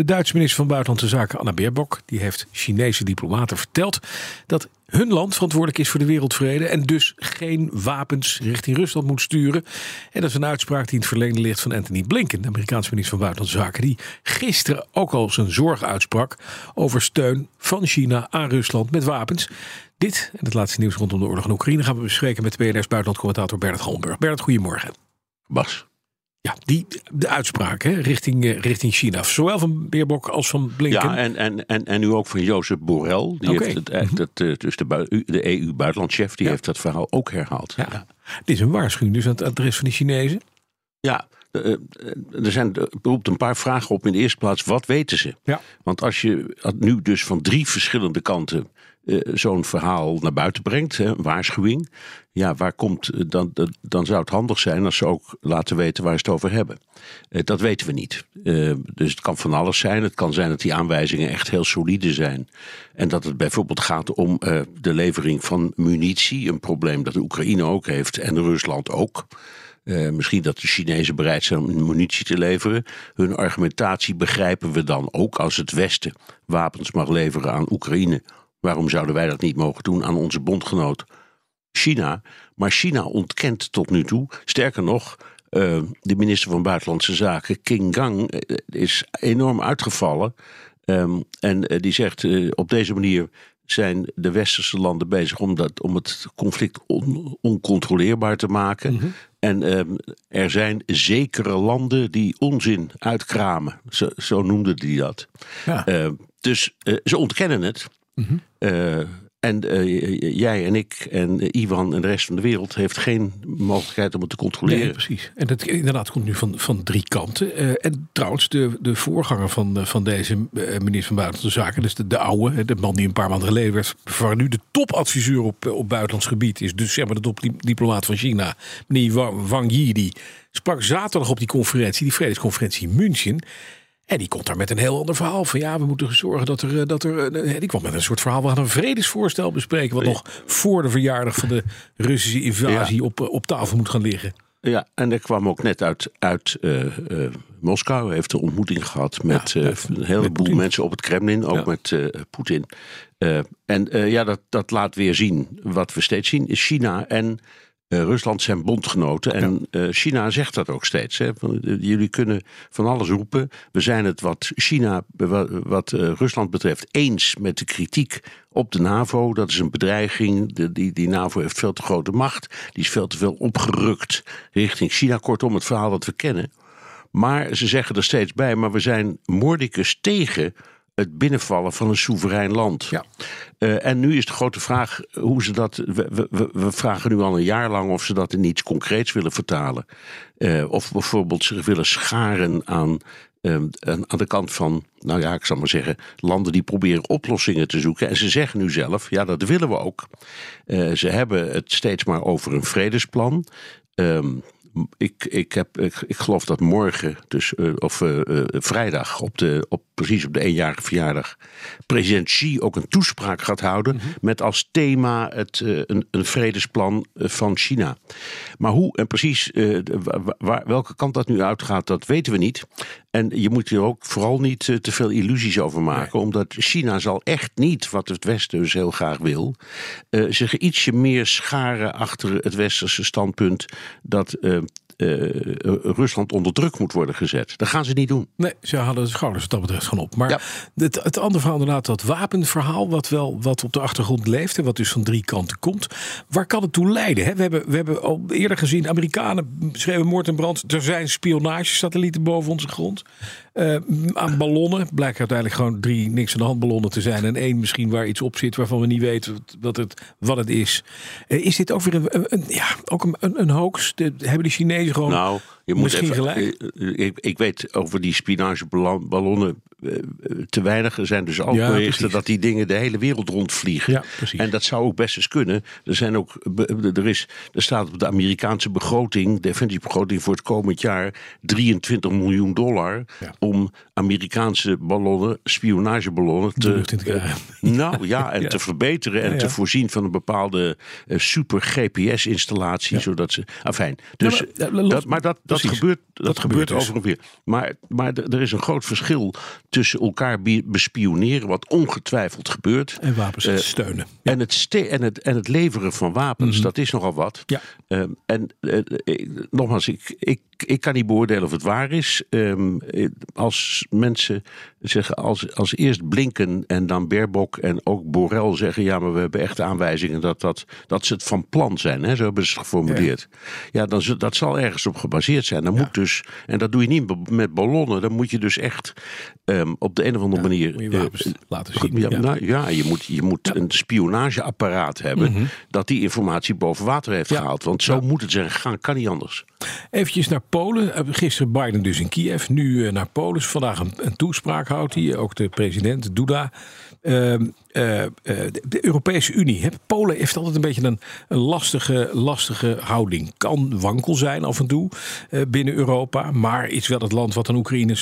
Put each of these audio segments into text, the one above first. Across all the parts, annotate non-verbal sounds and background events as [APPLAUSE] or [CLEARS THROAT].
De Duitse minister van Buitenlandse Zaken Anna Baerbock die heeft Chinese diplomaten verteld dat hun land verantwoordelijk is voor de wereldvrede en dus geen wapens richting Rusland moet sturen. En dat is een uitspraak die in het verlengde ligt van Anthony Blinken, de Amerikaanse minister van Buitenlandse Zaken, die gisteren ook al zijn zorg uitsprak over steun van China aan Rusland met wapens. Dit en het laatste nieuws rondom de oorlog in Oekraïne gaan we bespreken met BNR's buitenlandcommentator Bernard Gallenburg. Bernard, goedemorgen. Bas. Ja, die, de uitspraak hè, richting, uh, richting China. Zowel van Beerbok als van Blinken. Ja, en, en, en, en nu ook van Jozef Borrell. Die heeft het, eh, dat, eh, dus de, de EU-buitenlandchef, die Ja. heeft dat verhaal ook herhaald. Ja. Dit is een waarschuwing dus aan het adres van de Chinezen. Ja, eh, eh, er zijn er roept een paar vragen op. In de eerste plaats, wat weten ze? Ja. Want als je nu dus van drie verschillende kanten eh, zo'n verhaal naar buiten brengt, hè, een waarschuwing, ja, waar komt, eh, dan, dan- zou het handig zijn als ze ook laten weten waar ze het over hebben. Eh, dat weten we niet. Dus het kan van alles zijn. Het kan zijn dat die aanwijzingen echt heel solide zijn. En dat het bijvoorbeeld gaat om de levering van munitie, een probleem dat de Oekraïne ook heeft en Rusland ook. Misschien dat de Chinezen bereid zijn om munitie te leveren. Hun argumentatie begrijpen we dan ook als het Westen wapens mag leveren aan Oekraïne. Waarom zouden wij dat niet mogen doen aan onze bondgenoot China? Maar China ontkent tot nu toe, sterker nog, eh, de minister van Buitenlandse Zaken, King Gang, eh, is enorm uitgevallen. Ehm, en eh, die zegt: op deze manier zijn de westerse landen bezig om, dat, om het conflict on- oncontroleerbaar te maken. En ehm, er zijn zekere landen die onzin uitkramen. Zo, zo noemde hij dat. Ja. Eh, dus ze ontkennen het. Eh, en eh, jij en ik en eh, Ivan en de rest van de wereld heeft geen mogelijkheid om het te controleren. Nee, precies. En dat inderdaad komt nu van, van drie kanten. En trouwens, de, de voorganger van, van deze minister van Buitenlandse Zaken, dus de, de oude, de man die een paar maanden geleden werd vervangen, nu de topadviseur op, op buitenlands gebied is. Dus zeg maar de topdiplomaat van China, meneer Wang, Wang Yi, die sprak zaterdag op die conferentie, die vredesconferentie in München. En die komt daar met een heel ander verhaal. Van ja, we moeten zorgen dat er. eh, Dat er eh, die kwam met een soort verhaal. We gaan een vredesvoorstel bespreken. Wat nog voor de verjaardag van de Russische invasie op, eh, op tafel moet gaan liggen. Ja, en er kwam ook net uit, uit eh, eh, Moskou. Hij heeft een ontmoeting gehad met Ja, met- een heleboel mensen op het Kremlin, ook Ja. met Poetin. En ja, dat, dat laat weer zien wat we steeds zien. Is China en eh, Rusland zijn bondgenoten. En eh, China zegt dat ook steeds. Hè. Eh, jullie kunnen van alles roepen. We zijn het wat China, wat, Rusland betreft, eens met de kritiek op de NAVO. Dat is een bedreiging. De, die, die NAVO heeft veel te grote macht. Die is veel te veel opgerukt richting China. Kortom, het verhaal dat we kennen. Maar ze zeggen er steeds bij, maar we zijn moordicus tegen het binnenvallen van een soeverein land. Ja. Eh, en nu is de grote vraag hoe ze dat. We, we- vragen nu al een jaar lang of ze dat in iets concreets willen vertalen. Eh, of bijvoorbeeld zich willen scharen aan, aan aan de kant van, nou ja, ik zal maar zeggen, landen die proberen oplossingen te zoeken. En ze zeggen nu zelf, ja, dat willen we ook. Eh, ze hebben het steeds maar over een vredesplan. Ehm, ik, ik, heb, ik, ik geloof dat morgen, dus, eh, of eh, eh, vrijdag, op de, op, precies op de eenjarige verjaardag, president Xi ook een toespraak gaat houden. Met als thema het, een, een vredesplan van China. Maar hoe en precies waar, welke kant dat nu uitgaat, dat weten we niet. En je moet hier ook vooral niet te veel illusies over maken. Omdat China zal echt niet, wat het Westen dus heel graag wil, zich ietsje meer scharen achter het westerse standpunt dat eh, Rusland onder druk moet worden gezet. Dat gaan ze niet doen. Nee, ze halen de schouders wat dat betreft gewoon op. Maar Ja. het, het andere verhaal inderdaad, dat wapenverhaal... wat wel wat op de achtergrond leeft en wat dus van drie kanten komt. Waar kan het toe leiden? Hè? We, hebben, we hebben al eerder gezien, Amerikanen schreven moord en brand. Er zijn spionagesatellieten boven onze grond. Eh, aan ballonnen blijkt uiteindelijk gewoon drie niks aan de hand ballonnen te zijn. En één misschien waar iets op zit waarvan we niet weten wat het, wat het is. Eh, is dit ook weer een, een, ja, ook een, een, een hoax? De, hebben die Chinezen gewoon nou, je moet misschien even, gelijk? eh, Ik, ik weet over die spinacheballonnen eh, te weinig. Er zijn dus ook Ja, dat die dingen de hele wereld rondvliegen. Ja. En dat zou ook best eens kunnen. Er, zijn ook, er, is, er staat op de Amerikaanse begroting, defensiebegroting voor het komend jaar, 23 miljoen dollar Ja. om Amerikaanse ballonnen, spionageballonnen, in te krijgen. nou ja, [LAUGHS] en te verbeteren en te voorzien van een bepaalde eh, super GPS-installatie, zodat ze. Afijn. Dus, maar, eh, dat, maar dat, gebeurt, dat, Dat gebeurt gebeurt dus. over en weer. Maar, maar er is een groot verschil tussen elkaar be- bespioneren, wat ongetwijfeld gebeurt. En wapens Eh, steunen. En het, ste- en, het, en het leveren van wapens, dat is nogal wat. Mhm. Ja. Ehm, en eh, ik- nogmaals, ik, ik, ik kan niet beoordelen of het waar is. Ehm, eh, als mensen zeggen, als, als eerst Blinken en dan Baerbock en ook Borrell zeggen... ja, maar we hebben echt aanwijzingen dat, dat, dat ze het van plan zijn. Hè? Zo hebben ze het geformuleerd. Ja, dan, z- dat zal ergens op gebaseerd zijn. Dan moet dus, en dat doe je niet met ballonnen. Dan moet je dus echt op de een of andere manier... Moet je eh, laten zien. ja, Ja. Nou, ja, je moet, je moet een spionageapparaat hebben dat die informatie boven water heeft Mhm. Gehaald. Want zo moet het zijn gegaan, kan niet anders. Eventjes naar Polen. Eh, Gisteren Biden dus in Kiev, nu eh, naar Polen. Vandaag een, een toespraak houdt hij, ook de president Duda. Ehm, eh, eh, de, Europese Unie. Hè. Polen heeft altijd een beetje een, een lastige, lastige houding. Kan wankel zijn af en toe eh, binnen Europa. Maar is wel het land wat aan Oekraïne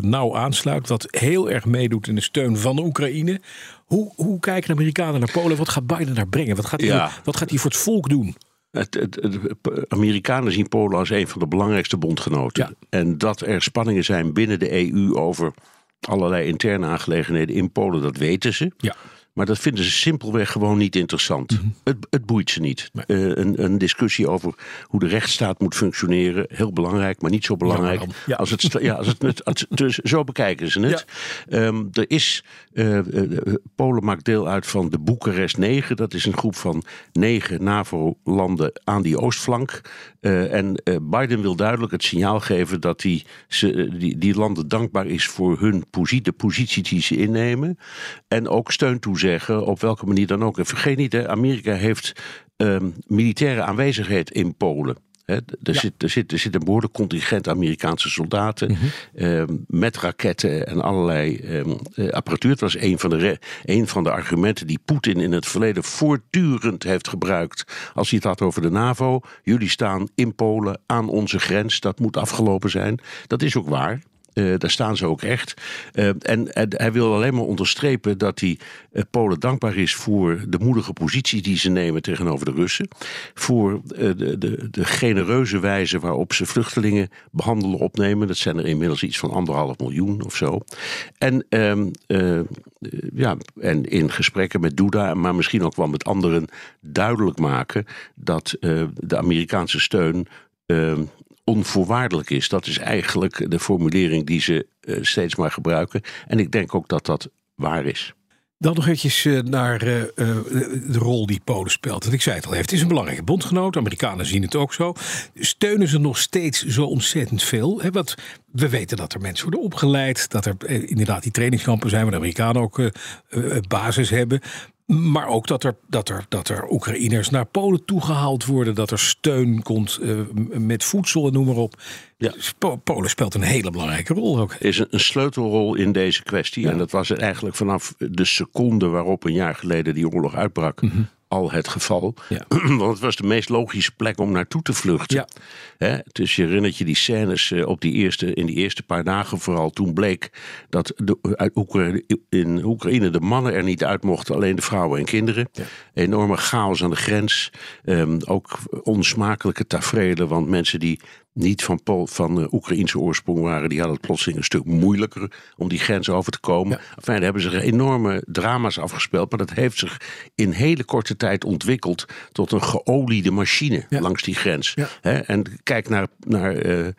nauw aansluit. Wat heel erg meedoet in de steun van de Oekraïne. Hoe, hoe kijken de Amerikanen naar Polen? Wat gaat Biden daar brengen? Wat gaat hij, Ja. wat gaat hij voor het volk doen? Het, het, het- Amerikanen zien Polen als een van de belangrijkste bondgenoten. Ja. En dat er spanningen zijn binnen de EU over allerlei interne aangelegenheden in Polen, dat weten ze. Ja. Maar dat vinden ze simpelweg gewoon niet interessant. het, het boeit ze niet. Mhm. Nee. Eh, een, een discussie over hoe de rechtsstaat moet functioneren, heel belangrijk, maar niet zo belangrijk. Ja. Als het, sta- ja, als het, met- als het- dus zo bekijken ze het. Ehm, er is, eh, eh, Polen maakt deel uit van de Boekarest 9. Dat is een groep van negen NAVO-landen aan die oostflank. En Biden wil duidelijk het signaal geven dat die, ze, die, die landen dankbaar is voor hun positie, de positie die ze innemen. En ook steun toezeggen, op welke manier dan ook. En vergeet niet, hè, Amerika heeft ehm, militaire aanwezigheid in Polen. Er, zit, er, zit, er zit een behoorlijk contingent Amerikaanse soldaten ehm, met raketten en allerlei ehm, eh, apparatuur. Het was een van, de een van de argumenten die Poetin in het verleden voortdurend heeft gebruikt. Als hij het had over de NAVO. Jullie staan in Polen aan onze grens. Dat moet afgelopen zijn. Dat is ook waar. Eh, daar staan ze ook echt. Eh, en, hij wil alleen maar onderstrepen dat hij eh, Polen dankbaar is voor de moedige positie die ze nemen tegenover de Russen. Voor de, de, de genereuze wijze waarop ze vluchtelingen behandelen, opnemen. Dat zijn er inmiddels iets van anderhalf miljoen of zo. En, ehm, eh, eh, ja, en in gesprekken met Duda, maar misschien ook wel met anderen, duidelijk maken dat de Amerikaanse steun. ehm, onvoorwaardelijk is. Dat is eigenlijk de formulering die ze eh, steeds maar gebruiken. En ik denk ook dat dat waar is. Dan nog eventjes eh, naar eh, de rol die Polen speelt. Want ik zei het al, het is een belangrijke bondgenoot. Amerikanen zien het ook zo. Steunen ze nog steeds zo ontzettend veel? Want we weten dat er mensen worden opgeleid. Dat er inderdaad die trainingskampen zijn... waar de Amerikanen ook basis hebben. Maar ook dat er, dat, er, dat er Oekraïners naar Polen toegehaald worden. Dat er steun komt eh, met voedsel en noem maar op. Ja. Dus Po- Polen speelt een hele belangrijke rol ook. is een, een sleutelrol in deze kwestie. En dat was eigenlijk vanaf de seconde waarop een jaar geleden die oorlog uitbrak. Al het geval. Ja. [CLEARS THROAT] Want het was de meest logische plek om naartoe te vluchten. Ja. Hè, dus je herinnert je die scènes eh, op die eerste, in die eerste paar dagen vooral. Toen bleek dat de, Oekraïne, in Oekraïne de mannen er niet uit mochten. Alleen de vrouwen en kinderen. Enorme chaos aan de grens. Ehm, ook onsmakelijke tafereelen. Want mensen die niet van, Pool, van eh, Oekraïnse oorsprong waren, die hadden het plotseling een stuk moeilijker om die grens over te komen. Enfin, daar hebben zich enorme drama's afgespeeld, maar dat heeft zich in hele korte tijd ontwikkeld tot een geoliede machine Ja. langs die grens. Ja. En kijk naar, naar eh, eh,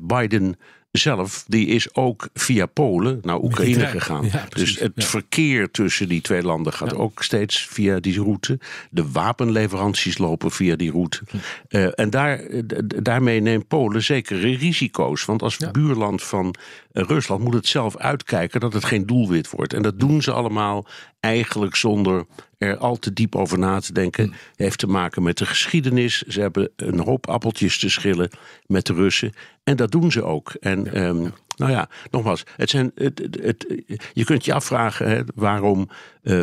Biden zelf, die is ook via Polen naar Oekraïne gegaan. Ja, dus het Ja. verkeer tussen die twee landen gaat Ja. ook steeds via die route. De wapenleveranties lopen via die route. Eh, en daar, eh, daarmee neemt Polen zekere risico's. Want als buurland van eh, Rusland moet het zelf uitkijken dat het geen doelwit wordt. En dat doen ze allemaal eigenlijk zonder er al te diep over na te denken. Hmm. Heeft te maken met de geschiedenis. Ze hebben een hoop appeltjes te schillen met de Russen. En dat doen ze ook. En ehm, nou ja, nogmaals, het zijn, het, het, het- je kunt je afvragen hè, waarom eh,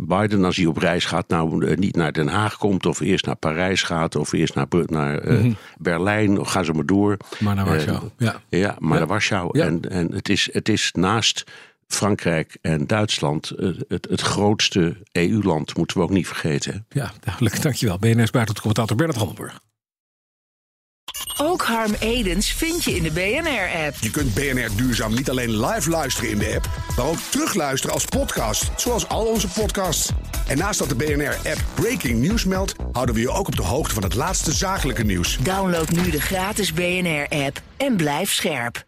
Biden, als hij op reis gaat, nou eh, niet naar Den Haag komt, of eerst naar Parijs gaat, of eerst naar, naar eh, Berlijn, of gaan ze maar door. Maar naar Warschau. Ja. Ja, maar naar Warschau. En, en het, is, het is naast Frankrijk en Duitsland eh, het, het grootste EU-land, moeten we ook niet vergeten. ja, duidelijk. Dankjewel. BNS buitenlandcommentator Bernard Handelburg. Ook Harm Edens vind je in de BNR-app. Je kunt BNR Duurzaam niet alleen live luisteren in de app, maar ook terugluisteren als podcast, zoals al onze podcasts. En naast dat de BNR-app Breaking News meldt, houden we je ook op de hoogte van het laatste zakelijke nieuws. Download nu de gratis BNR-app en blijf scherp.